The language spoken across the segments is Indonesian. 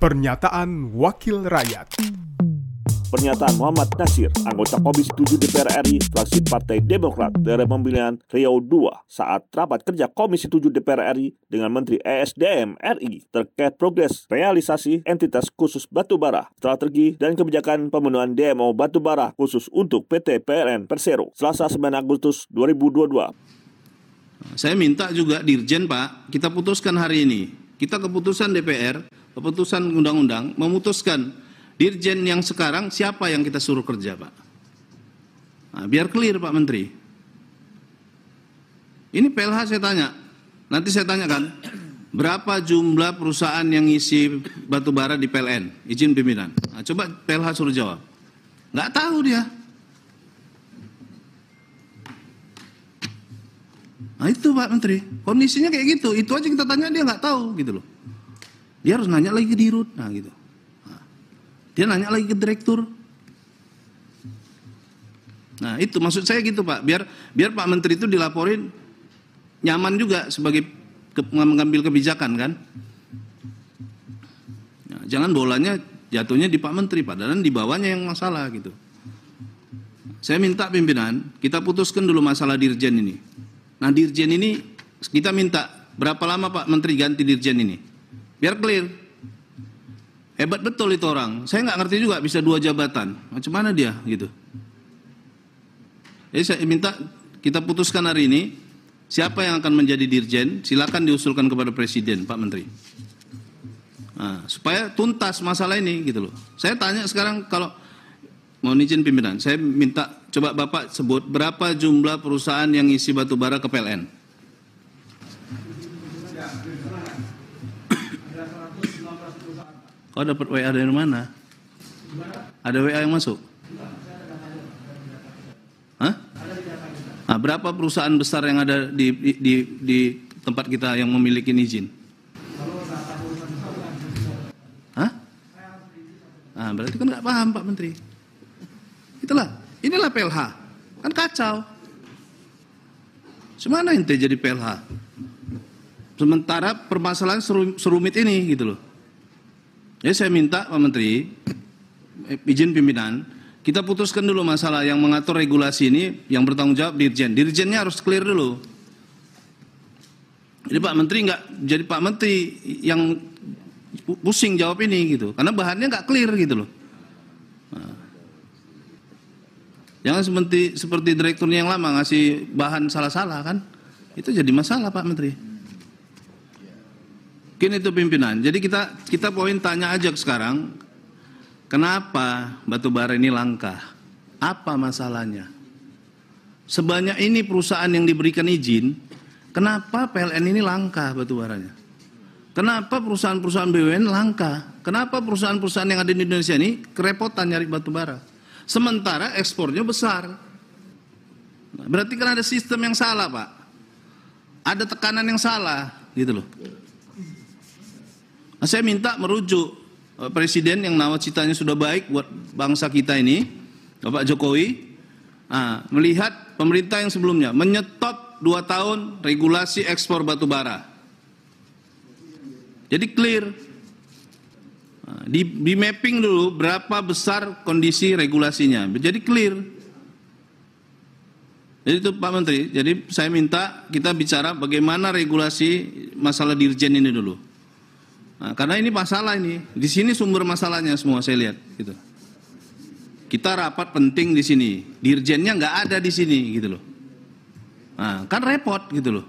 Pernyataan Wakil Rakyat Pernyataan Muhammad Nasir, anggota Komisi 7 DPR RI, fraksi Partai Demokrat, daerah pemilihan Riau II, saat rapat kerja Komisi 7 DPR RI dengan Menteri ESDM RI terkait progres realisasi entitas khusus batubara, strategi dan kebijakan pemenuhan DMO batubara khusus untuk PT PLN Persero, Selasa 9 Agustus 2022. Saya minta juga Dirjen Pak, kita putuskan hari ini. Kita keputusan DPR, keputusan undang-undang, memutuskan Dirjen yang sekarang siapa yang kita suruh kerja Pak? Nah, biar clear Pak Menteri. Ini PLH saya tanya, nanti saya tanyakan, berapa jumlah perusahaan yang isi batu bara di PLN, izin pimpinan? Nah, coba PLH suruh jawab. Nggak tahu dia. Nah itu Pak Menteri, kondisinya kayak gitu. Itu aja kita tanya dia nggak tahu gitu loh. Dia harus nanya lagi ke dirut, nah gitu. Nah, dia nanya lagi ke direktur. Nah itu maksud saya gitu Pak, biar biar Pak Menteri itu dilaporin nyaman juga sebagai ke, mengambil kebijakan kan. Nah, jangan bolanya jatuhnya di Pak Menteri, padahal di bawahnya yang masalah gitu. Saya minta pimpinan, kita putuskan dulu masalah dirjen ini. Nah dirjen ini kita minta berapa lama Pak Menteri ganti dirjen ini? Biar clear. Hebat betul itu orang. Saya nggak ngerti juga bisa dua jabatan. Macam mana dia gitu? Jadi saya minta kita putuskan hari ini siapa yang akan menjadi dirjen. Silakan diusulkan kepada Presiden Pak Menteri. Nah, supaya tuntas masalah ini gitu loh. Saya tanya sekarang kalau mau izin pimpinan, saya minta coba Bapak sebut berapa jumlah perusahaan yang isi batu bara ke PLN. Kau dapat WA dari mana? Ada WA yang masuk? Hah? Nah, berapa perusahaan besar yang ada di, di, di tempat kita yang memiliki izin? Hah? Nah, berarti kan nggak paham Pak Menteri. Itulah, inilah PLH. Kan kacau. Semana ente jadi PLH? Sementara permasalahan serumit ini gitu loh. Jadi saya minta Pak Menteri, izin pimpinan, kita putuskan dulu masalah yang mengatur regulasi ini yang bertanggung jawab dirjen. Dirjennya harus clear dulu. Jadi Pak Menteri nggak jadi Pak Menteri yang pusing jawab ini gitu, karena bahannya nggak clear gitu loh. Nah. Jangan seperti seperti direkturnya yang lama ngasih bahan salah-salah kan, itu jadi masalah Pak Menteri. Mungkin itu pimpinan. Jadi kita kita poin tanya aja sekarang, kenapa batu bara ini langka? Apa masalahnya? Sebanyak ini perusahaan yang diberikan izin, kenapa PLN ini langka batu baranya? Kenapa perusahaan-perusahaan BUMN langka? Kenapa perusahaan-perusahaan yang ada di Indonesia ini kerepotan nyari batu bara? Sementara ekspornya besar. Berarti kan ada sistem yang salah, Pak. Ada tekanan yang salah, gitu loh. Nah, saya minta merujuk presiden yang nawacitanya sudah baik buat bangsa kita ini, Bapak Jokowi, nah, melihat pemerintah yang sebelumnya menyetop dua tahun regulasi ekspor batu bara. Jadi clear. Nah, di, di mapping dulu berapa besar kondisi regulasinya. Jadi clear. Jadi itu Pak Menteri, jadi saya minta kita bicara bagaimana regulasi masalah dirjen ini dulu. Nah, karena ini masalah ini, di sini sumber masalahnya semua saya lihat gitu. Kita rapat penting di sini, dirjennya nggak ada di sini gitu loh. Nah, kan repot gitu loh.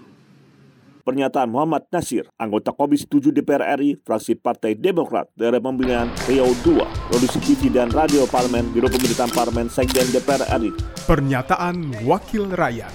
Pernyataan Muhammad Nasir, anggota Komisi 7 DPR RI, fraksi Partai Demokrat, daerah pemilihan Riau II, produksi TV dan radio parlemen, Biro Pemerintahan Parlemen, Sekjen DPR RI. Pernyataan Wakil Rakyat.